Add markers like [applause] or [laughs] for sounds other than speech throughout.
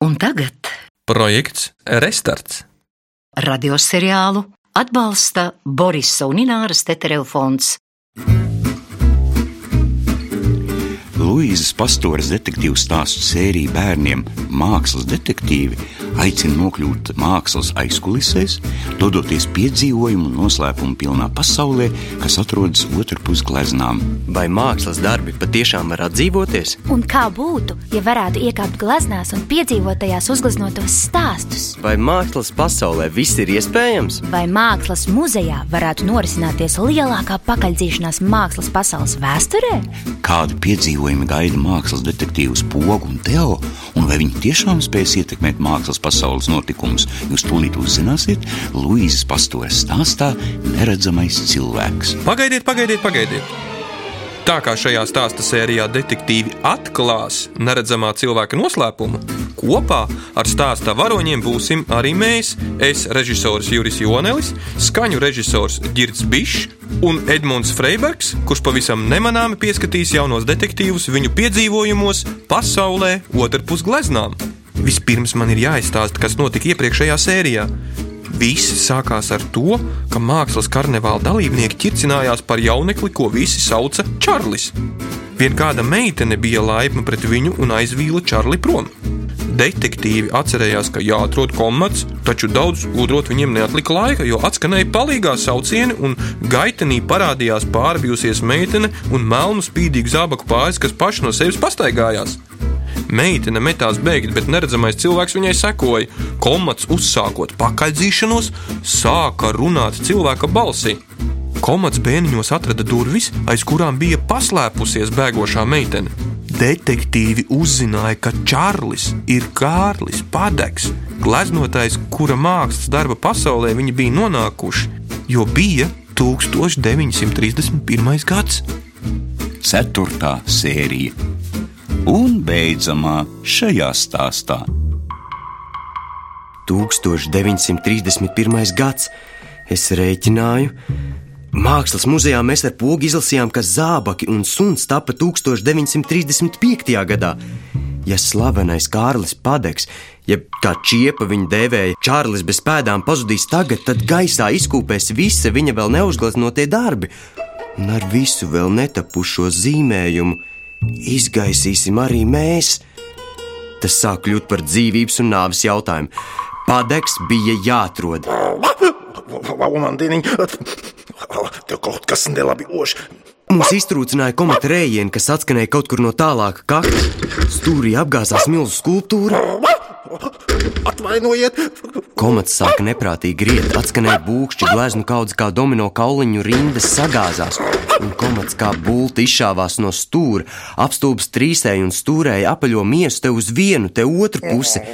Un tagad Projekts Restarts. radioseriālu atbalsta Borisa un Ināras Tetereva fonds. Luīzes Pastoras detektīvu stāstu sērija bērniem Mākslas detektīvi aicina nokļūt mākslas aizkulisēs, dodoties piedzīvojumu un noslēpumu pilnā pasaulē, kas atrodas otrpus gleznām. Vai mākslas darbi patiešām var atdzīvoties? Un kā būtu, ja varētu iekāpt gleznās un piedzīvot tajās uzgleznotos stāstus? Vai mākslas pasaulē viss ir iespējams? Vai mākslas muzejā varētu norisināties lielākā pakaļdzīšanās mākslas pasaules vēsturē? Kādi piedzīvojumi gaida mākslas detektīvus Pogu un Teo, un vai viņi tiešām spēs ietekmēt mākslas pasaules notikumus, jūs tūlīt uzzināsiet Luīzes Pastoras stāstā Neredzamais cilvēks. Pagaidiet, pagaidiet, pagaidiet! Tā kā šajā stāsta sērijā detektīvi atklās neredzamā cilvēka noslēpumu, kopā ar stāsta varoņiem būsim arī mēs. Es, režisors Juris Jonelis, skaņu režisors Girts Bišs un Edmunds Freibergs, kurš pavisam nemanāmi pieskatīs jaunos detektīvus viņu piedzīvojumos pasaulē otrpus gleznām. Vispirms man ir jāizstāsta, kas notika iepriekšējā sērijā. Viss sākās ar to, ka mākslas karnevāla dalībnieki ķircinājās par jaunekli, ko visi sauca Čārlis. Vien kāda meitene bija laipna pret viņu un aizvīla Čārli prom. Detektīvi atcerējās, ka jāatrod komats, taču daudz gudrot viņiem neatlika laika, jo atskanēja palīgā saucieni, un gaitenī parādījās pārbijusies meitene un melnu spīdīgu zābaku pāris, kas paši no sevis pastaigājās. Meitene metās bēgt, bet neredzamais cilvēks viņai sekoja. Komats, uzsākot pakaļdzīšanos, sāka runāt cilvēka balsī. Komats bēniņos atrada durvis, aiz kurām bija paslēpusies bēgošā meitene. Detektīvi uzzināja, ka Čārlis ir Kārlis Padegs, gleznotājs, kura mākslas darba pasaulē viņi bija nonākuši, jo bija 1931. gads. Ceturtā sērija un beidzamā šajā stāstā. 1931. gads. Es rēķināju. Mākslas muzejā mēs ar pogu izlasījām, ka zābaki un suns tapa 1935. gadā. Ja slavenais Kārlis Padegs, jeb kā čiepa viņu dēvēja, Čārlis bez pēdām pazudīs tagad, tad gaisā izkūpēs visi viņa vēl neuzgleznotie darbi, un ar visu vēl netapušo zīmējumu izgaisīsim arī mēs. Tas sāk kļūt par dzīvības un nāves jautājumu. Padegs bija jāatrod. Tev kaut kas nelabi ož. Mums iztrūcināja komata rējieni, kas atskanēja kaut kur no tālāka kakla. Stūrī apgāzās milzu skulptūra. Atvainojiet, Komats sāka neprātīgi riet, atskanēja būkšķi, gleznu kaudz kā domino kauliņu rindas sagāzās, un komats kā bulta izšāvās no stūra, apstulbs trīsēja un stūrēja apaļo miesu te uz vienu, te otru pusi.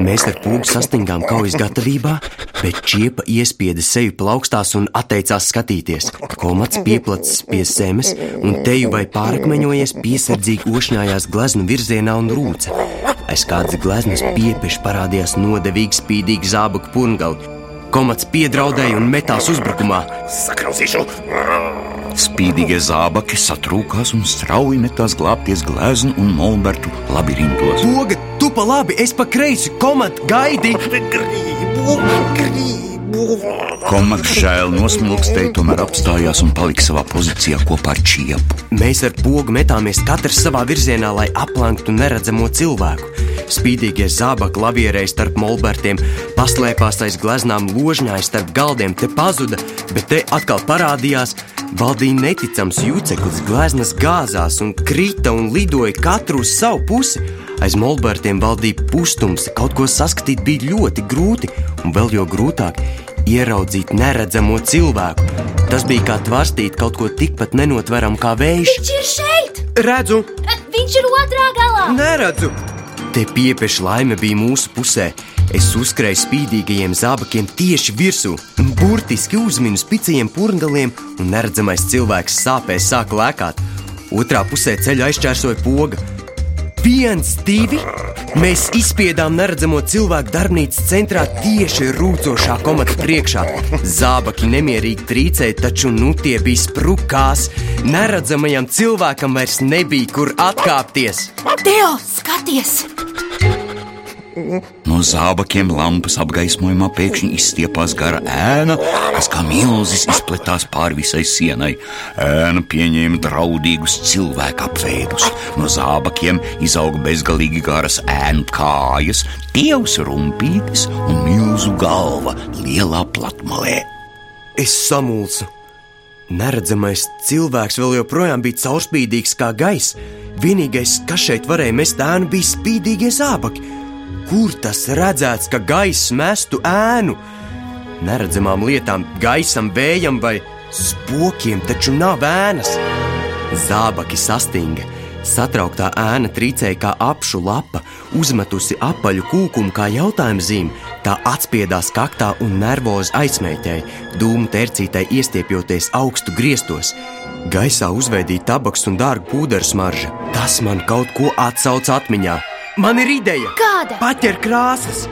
Mēs ar pūgu sastingām kaujas gatavībā, bet čiepa iespieda seju plaukstās un atteicās skatīties. Komats pieplacis pie zemes, un teju vai pārakmeņojies piesardzīgi ošņājās gleznu virzienā un rūca. Aiz kādas gleznas piepieši parādījās nodevīgi spīdīgi zābaku purngali. Komats piedraudēja un metās uzbrukumā. sakrausīšu. Spīdīgie zābaki satrūkās un strauji metās glābties gleznu un molbertu labirintos. Poga, tu pa labi, es pa kreisi, komat, gaidi! Gribu, gribu. Komats žēl nosmilkstēja, tomēr apstājās un palika savā pozīcijā kopā ar čiepu. Mēs ar pogu metāmies katrs savā virzienā, lai aplanktu neredzamo cilvēku. Spīdīgie zābaki lavierēja starp molbertiem, paslēpās aiz gleznām, ložņāja starp galdiem, te pazuda, bet te atkal parādījās. Valdīja neticams juceklis, gleznas gāzās un krita un lidoja katru uz savu pusi. Aiz molbertiem valdīja pustums, kaut ko saskatīt bija ļoti grūti, un vēl jo grūtāk ieraudzīt neredzamo cilvēku. Tas bija kā tvarstīt kaut ko tikpat nenotveramu kā vējš. Viņš ir šeit! Redzu, Viņš ir otrā galā! neredzu! Te piepieša laime bija mūsu pusē. Es uzskrēju spīdīgajiem zābakiem tieši virsū, burtiski uzminu spicajiem purngaliem, un neredzamais cilvēks sāpēs sāka lēkāt. Otrā pusē ceļa aizķērsoja poga. Viens, divi! Mēs izspiedām neredzamo cilvēku darbnīcas centrā tieši rūcošā komata priekšā. Zābaki nemierīgi trīcēja, taču nu tie bija sprukās. Neredzamajam cilvēkam vairs nebija kur atkāpties. Teo, skaties! No zābakiem lampas apgaismojumā pēkšņi izstiepās gara ēna, kas kā milzis izplatās pāri visai sienai. Ēna pieņēma draudīgus cilvēku apveidus. No zābakiem izauga bezgalīgi garas ēnu kājas, tievs rumpītis un milzu galva lielā platmalē. Es samulsu. Neredzamais cilvēks vēl joprojām bija caurspīdīgs kā gaiss. Vienīgais, kas šeit varēja mest ēnu, bija spīdīgie zābaki. Kur tas redzēts, ka gaiss mestu ēnu? Neredzamām lietām, gaisam, vējam vai spokiem taču nav ēnas. Zābaki sastinga. Satrauktā ēna trīcēja kā apšu lapa, uzmetusi apaļu kūkumu kā jautājumu zīmi. Tā atspiedās kaktā un nervozi aizsmēķēja, dūmu tercītai iestiepjoties augstu griestos. Gaisā uzveidīja tabaks un dārga pūderu smarža. Tas man kaut ko atsauc atmiņā. Man ir ideja! Kāda? Paķer krāsas!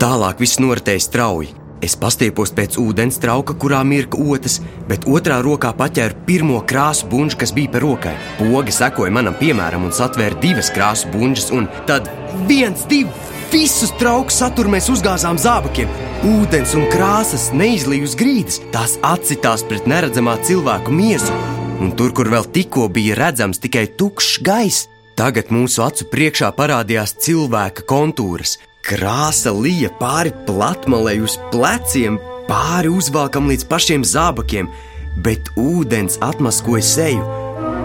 Tālāk viss noritēja strauji. Es pastiepos pēc ūdens trauka, kurā mirka otrs, bet otrā rokā paķēru pirmo krāsu buļbuļsu, kas bija pie rokai. Poga sekoja manam piemēram un satvēra divas krāsu buļbuļsas, un tad viens, divi, visus trauku saturu mēs uzgāzām zābakiem. Ūdens un krāsas neizlīja uz grīdas, tās atsitās pret neredzamā cilvēku miesu, un tur, kur vēl tikko bija redzams tikai tukšs gaiss, tagad mūsu acu priekšā parādījās cilvēka kontūras. Krāsa lija pāri platmalei uz pleciem, pāri uzvalkam līdz pašiem zābakiem, bet ūdens atmaskoja seju,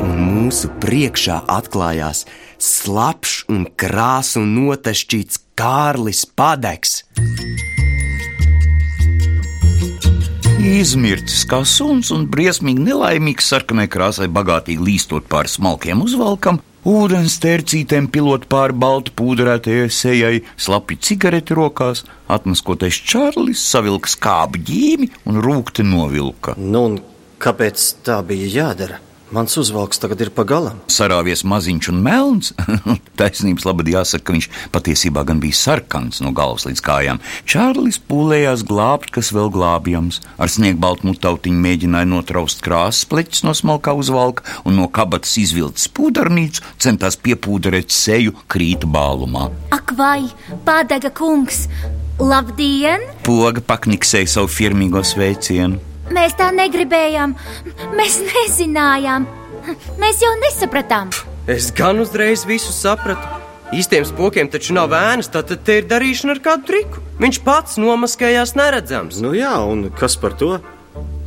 un mūsu priekšā atklājās slapjš un krāsu notešķīts Kārlis Padegs. Izmircis kā suns un briesmīgi nelaimīgs sarkanai krāsai, bagātīgi līstot pāri smalkiem uzvalkam, ūdens tercītēm pilot pāri balti pūderētajai sejai, slapi cigareti rokās, atmaskotais Čārlis savilka skābi ģīmi un rūkti novilka. Nu, un kāpēc tā bija jādara? Mans uzvalks tagad ir pagalam. Sarāvies maziņš un melns. [laughs] Taisnības labad jāsaka, ka viņš patiesībā gan bija sarkans no galvas līdz kājām. Čārlis pūlējās glābt, kas vēl glābjams. Ar sniegbaltu mutautiņu mēģināja notraust krāsas pleķis no smalkā uzvalka un no kabatas izvilcis pūdarnīcu, centās piepūderēt seju krīta bālumā. Ak, vai padega kungs! Labdien! Poga pakniksēja savu firmīgo sveicienu. Mēs tā negribējām, mēs nezinājām, mēs jau nesapratām. Es gan uzreiz visu sapratu. Īstiem spokiem taču nav ēnas, tad te ir darīšana ar kādu triku. Viņš pats nomaskējās neredzams. Nu jā, un kas par to?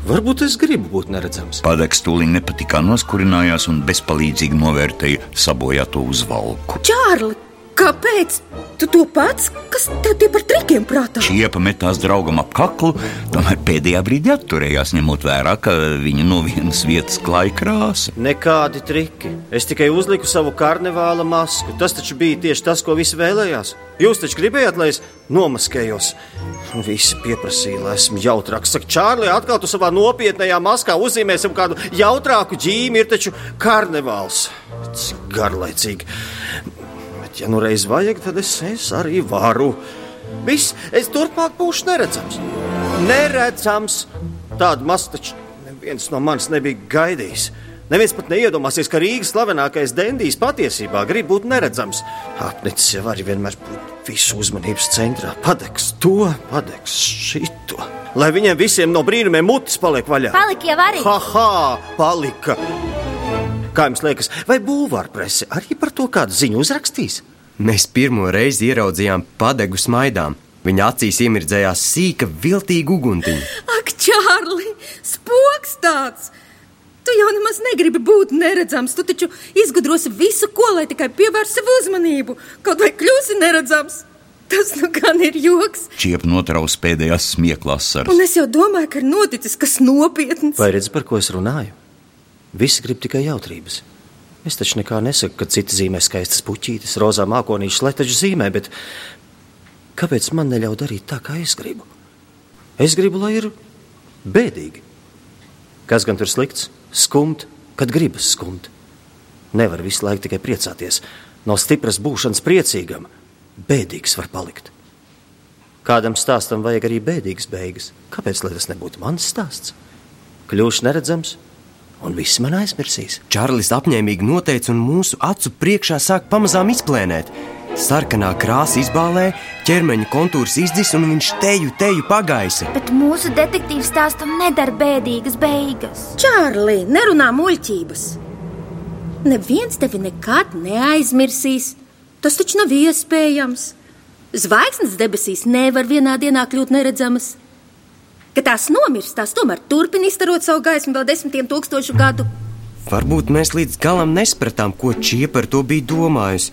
Varbūt es gribu būt neredzams. Padeks tūlīt nepatikā noskurinājās un bezpalīdzīgi novērtēja sabojāto uzvalku. Čārli, kāpēc? Tu to pats? Kas tev tie par trikiem prātā? Čiepa metās draugam ap kaklu, tomēr pēdējā brīdī atturējās, ņemot vērā, ka viņa no vienas vietas klāja krāsa. Nekādi triki. Es tikai uzliku savu karnevāla masku. Tas taču bija tieši tas, ko visi vēlējās. Jūs taču gribējāt, lai es nomaskējos. Visi pieprasīja, lai esmu jautrāks. Saka, Čārli, atkal tu savā nopietnējā maskā uzzīmēsim kādu jautrāku ģīmi. Ir taču karnevāls. Cik garlaicīgi. Bet, ja nu reiz vajag, tad es, es arī varu. Viss, es turpmāk būšu neredzams. Neredzams! Tādu masu taču neviens no manis nebija gaidījis. Neviens pat neiedomāsies, ka Rīgas slavenākais dendijs patiesībā grib būt neredzams. Apnicis jau arī vienmēr būt visu uzmanības centrā. Padegs to, padegs šito. Lai viņiem visiem no brīnumiem mutes paliek vaļā. Palika jau arī. Ha, ha, palika! Kā jums liekas, vai būvārprese arī par to kādu ziņu uzrakstīs? Mēs pirmo reizi ieraudzījām padegu smaidām. Viņa acīs iemirdzējās sīka, viltīga uguntiņa. Ak, Čārli, spoks tāds! Tu jau nemaz negribi būt neredzams. Tu taču izgudrosi visu, ko lai tikai pievērst savu uzmanību. Kaut vai kļūsi neredzams. Tas nu gan ir joks. Čiepa notraus pēdējās smieklās Un saras. es jau domāju, ka ir noticis kas nopietns. Vai redzi, par ko es runāju? Visi grib tikai jautrības. Es taču nekā nesaku, ka citi zīmē skaistas puķītes, rozā mākonīšas, lai taču zīmē, bet kāpēc man neļauj darīt tā, kā es gribu? Es gribu, lai ir bēdīgi. Kas gan tur slikts? Skumt, kad gribas skumt. Nevar visu laiku tikai priecāties. No stipras būšanas priecīgam, bēdīgs var palikt. Kādam stāstam vajag arī bēdīgas beigas. Kāpēc lai tas nebūtu mans stāsts? Kļūšu neredzams, un viss man aizmirsīs. Čārlis apņēmīgi noteica, un mūsu acu priekšā sāk pamazām izplēnēt. Sarkanā krāsa izbālē, ķermeņa kontūrs izdzis un viņš teju, teju pagaisa. Bet mūsu detektīvs stāstam nedara bēdīgas beigas. Čārlī, nerunā muļķības. Neviens tevi nekad neaizmirsīs. Tas taču nav iespējams. Zvaigznes debesīs nevar vienā dienā kļūt neredzamas. Kad tās nomirst, tās tomēr turpina izstarot savu gaismu vēl desmitiem tūkstošu gadu. Varbūt mēs līdz galam nespratām, ko Čie par to bija domājusi.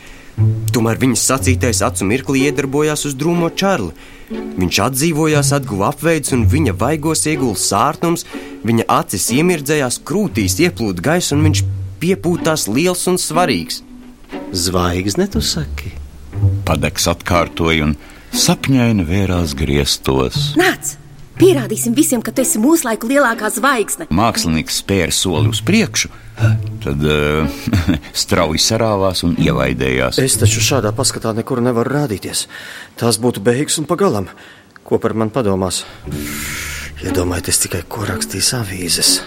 Tomēr viņas sacītais acu mirklī iedarbojās uz drūmo čārli. Viņš atdzīvojās, atguva apveidus, un viņa vaigos iegula sārtums, viņa acis iemirdzējās, krūtīs ieplūda gaisa, un viņš piepūtās liels un svarīgs. Zvaigzne, tu saki? Padeks atkārtoja un sapņaini vērās griestos. Nāc! Pierādīsim visiem, ka tu esi mūsu laiku lielākā zvaigzne. Mākslinieks spēra soli uz priekšu, tad uh, [laughs] strauji sarāvās un ievaidējās. Es taču šādā paskatā nekur nevaru rādīties. Tās būtu beigas un pagalam. Ko par mani padomās? Iedomājieties tikai, ko rakstīs avīzes.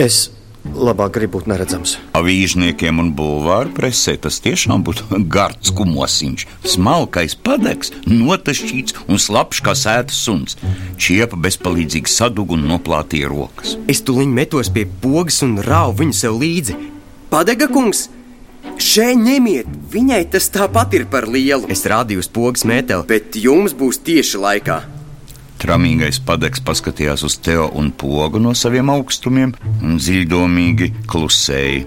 Es labāk gribu būt neredzams. Avīžniekiem un bulvāru presē tas tiešām būtu [laughs] gards kumosiņš. Smalkais padegs, notašķīts un slapjš kā sēta suns. Čiepa bezpalīdzīgi sadūga un noplātīja rokas. Es tuliņ metos pie pogas un rauju viņu sev līdzi. Padega kungs! Šeit ņemiet, viņai tas tāpat ir par lielu. Es rādīju uz pogas mēteli, bet jums būs tieši laikā. Tramīgais padegs paskatījās uz Teo un pogu no saviem augstumiem un dziļdomīgi klusēja.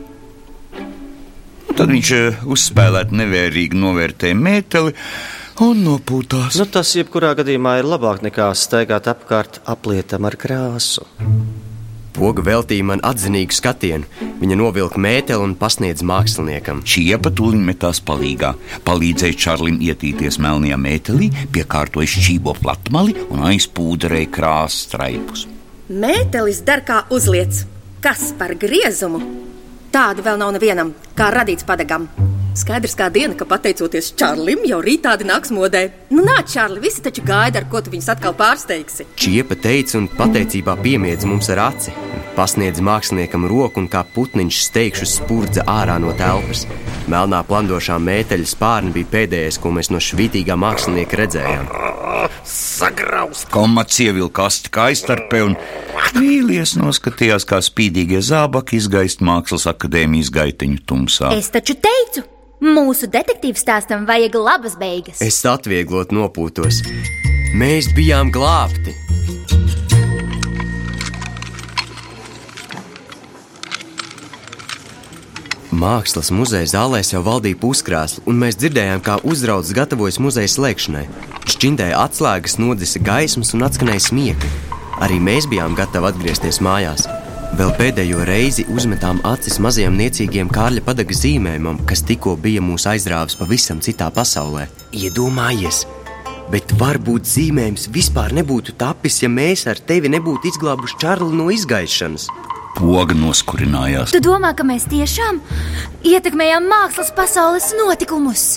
Un tad viņš eh, uzspēlēti nevērīgi novērtēja mēteli un nopūtās. Nu, tas jebkurā gadījumā ir labāk nekā staigāt apkārt aplietam ar krāsu. Poga veltīja man atzinīgu skatienu. Viņa novilka mēteli un pasniedza māksliniekam. Čiepa tūlīt metās palīgā, palīdzēja Čārlim ietīties melnajā mētelī, piekārtoja šķībo platmali un aizpūderēja krāsas straipus. Mētelis dar kā uzliec. Kas par griezumu? Tāda vēl nav nevienam, kā radīts padegam. Skaidrs kā diena, ka pateicoties Čārlim, jau rītādi nāks modē. Nu, nāc, Čārli, visi taču gaida, ar ko tu viņus atkal pārsteigsi. Čiepa teica un pateicībā piemiedz mums ar aci. Pasniedz māksliniekam roku un kā putniņš steigšu spurdza ārā no telpas. Melnā plandošā mēteļa spārni bija pēdējais, ko mēs no švītīgā mākslinieka redzējām. Sagraust! Komats ievilka asti kā aizstarpē un vīlies noskatījās, kā spīdīgie zābaki izgaist mākslas akadēmijas gaitiņu tumsā. Es taču teicu, mūsu detektīvs stāstam vajag labas beigas. Es atvieglot nopūtos. Mēs bijām glābti! Mākslas muzeja zālēs jau valdīja puskrāsli, un mēs dzirdējām, kā uzraudzes gatavojas muzeja slēgšanai. Šķindēja atslēgas, nodisa gaismas un atskanēja smiekli. Arī mēs bijām gatavi atgriezties mājās. Vēl pēdējo reizi uzmetām acis mazajam niecīgiem Kārļa padaga zīmējumam, kas tikko bija mūs aizrāvis pavisam citā pasaulē. Iedomājies! Bet varbūt zīmējums vispār nebūtu tapis, ja mēs ar tevi nebūtu izglābuši Čārli no izgaišanas. Poga noskurinājās. Tu domā, ka mēs tiešām ietekmējam mākslas pasaules notikumus?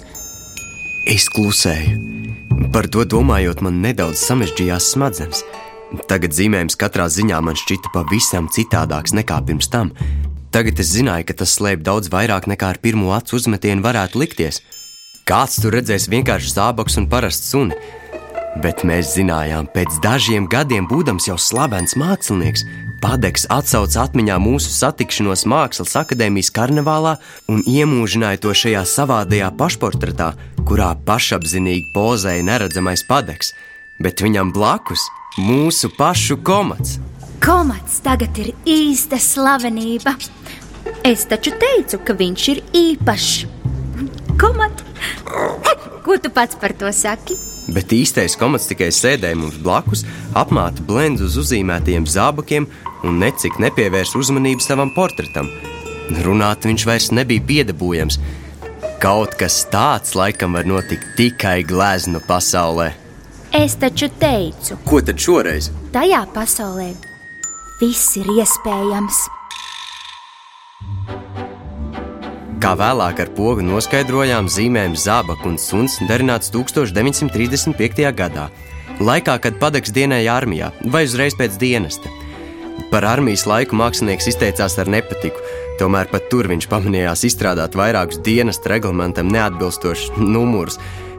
Es klusēju. Par to domājot, man nedaudz samežģījās smadzenes. Tagad zīmējums katrā ziņā man šķita pavisam citādāks nekā pirms tam. Tagad es zināju, ka tas slēp daudz vairāk nekā ar pirmo acu uzmetienu varētu likties. Kāds tur redzēs vienkārši zābaks un parasts suni. Bet mēs zinājām, pēc dažiem gadiem, būdams jau slavens mākslinieks, Padeks atsauca atmiņā mūsu satikšanos Mākslas akadēmijas karnevālā un iemūžināja to šajā savādajā pašportretā, kurā pašapzinīgi pozēja neredzamais padeks, bet viņam blakus mūsu pašu komats. Komats tagad ir īsta slavenība. Es taču teicu, ka viņš ir īpašs. Komat, ko tu pats par to saki? Bet īstais komats tikai sēdēja mums blakus, apmāca blendus uz uzīmētajiem zābakiem un necik nepievērsa uzmanību savam portretam. Runāt viņš vairs nebija piedabūjams. Kaut kas tāds laikam var notikt tikai gleznu pasaulē. Es taču teicu, Ko tad šoreiz? tajā pasaulē viss ir iespējams. Kā vēlāk ar pogu noskaidrojām, zīmējums zābaks un suns darināts 1935. gadā, laikā, kad padeks dienēja armijā vai uzreiz pēc dienesta. Par armijas laiku mākslinieks izteicās ar nepatiku, tomēr pat tur viņš pamanījās izstrādāt vairākus dienas reglamentam neatbilstošus numurus,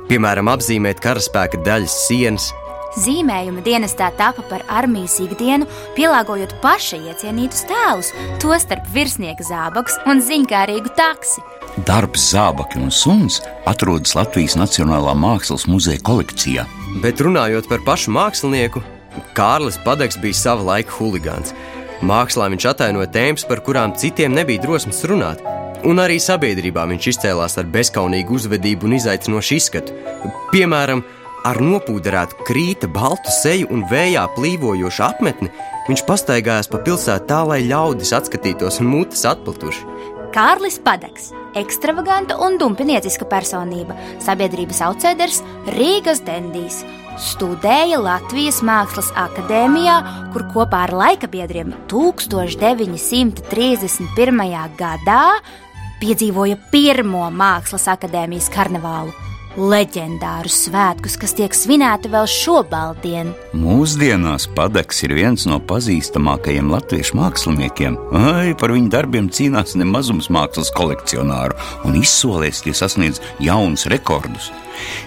piemēram, apzīmēt karaspēka daļas sienas. Zīmējuma dienestā tapa par armijas ikdienu, pielāgojot paša iecienītus tēlus, tostarp virsnieka zābaks un ziņkārīgu taksi. Darbs zābaki un suns atrodas Latvijas Nacionālā mākslas muzeja kolekcijā. Bet runājot par pašu mākslinieku, Kārlis Padeks bija sava laika huligāns. Mākslā viņš atainoja tēmas, par kurām citiem nebija drosmes runāt. Un arī sabiedrībā viņš izcēlās ar bezskaunīgu uzvedību un izaicinošu izskatu. Piemēram, ar nopūderētu krīta, baltu seju un vējā plīvojošu apmetni, viņš pastaigājās pa pilsētu tā, lai ļaudis atskatītos un mutes atplatuši. Kārlis Padeks, ekstravaganta un dumpinieciska personība, sabiedrības aucēders Rīgas dendijs studēja Latvijas Mākslas akadēmijā, kur kopā ar laikabiedriem 1931. gadā piedzīvoja pirmo Mākslas akadēmijas karnevālu leģendārus svētkus, kas tiek svinēti vēl šobaldien. Mūsdienās Padeks ir viens no pazīstamākajiem latviešu māksliniekiem. Ai, par viņu darbiem cīnās nemazums mākslas kolekcionāru un izsolēs tie sasniedz jaunus rekordus.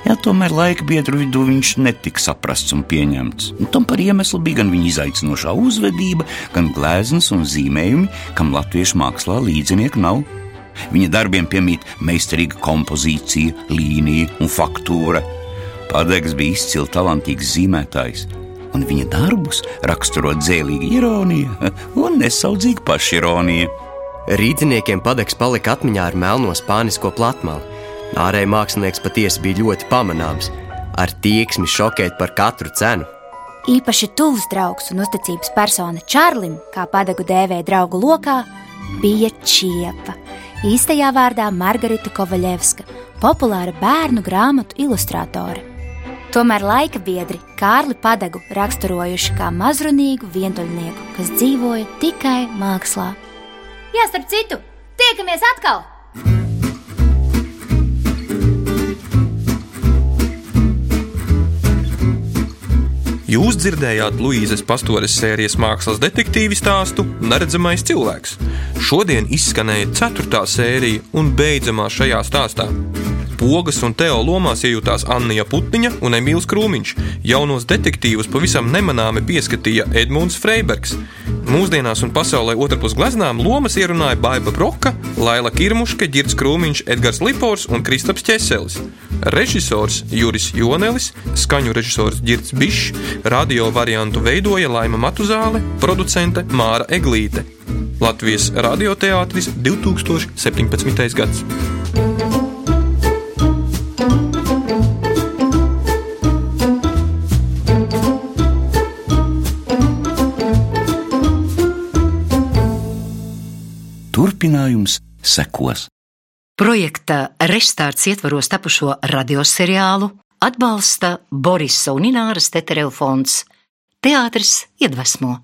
Jā, tomēr laika biedru vidū viņš netika saprasts un pieņemts. Un tam par iemeslu bija gan viņa izaicinošā uzvedība, gan gleznas un zīmējumi, kam latviešu mākslā līdzinieku nav. Viņa darbiem piemīt meistarīga kompozīcija, līnija un faktūra. Padegs bija izcils talantīgs zīmētājs, un viņa darbus raksturo dzēlīga ironija [laughs] un nesaudzīga pašironija. Rīdziniekiem padegs palika atmiņā ar melno spānisko platmali. Ārēji mākslinieks patiesi bija ļoti pamanāms, ar tieksmi šokēt par katru cenu. Īpaši tuvs draugs un uzticības persona Čārlim, kā padagu dēvēja draugu lokā, bija Čiepa īstajā vārdā Margarita Kovaļevska, populāra bērnu grāmatu ilustrātore. Tomēr laika biedri Kārli Padagu raksturojuši kā mazrunīgu vientuļnieku, kas dzīvoja tikai mākslā. Jā, starp citu, tiekamies atkal! Jūs dzirdējāt Luīzes Pastores sērijas mākslas detektīvu stāstu Neredzamais cilvēks. Šodien izskanēja ceturtā sērija un beidzamā šajā stāstā. Pogas un Teo lomās iejutās Anna Putniņa un Emīls Krūmiņš. Jaunos detektīvus pavisam nemanāmi pieskatīja Edmunds Freibergs. Mūsdienās un pasaulē otrpus gleznām lomas ierunāja Baiva Broka, Laila Kirmuška, Girts Krūmiņš, Edgars Lipors un Kristaps Česelis. Režisors Juris Jonelis, skaņu režisors Girts Bišs, radio variantu veidoja Laima Matuzāle, producente Māra Eglīte. Latvijas radioteātris 2017. gads. Turpinājums sekos. Projekta Restarts ietvaros tapušo radioseriālu atbalsta Borisa un Ināras Tetereva fonds Teātris iedvesmo.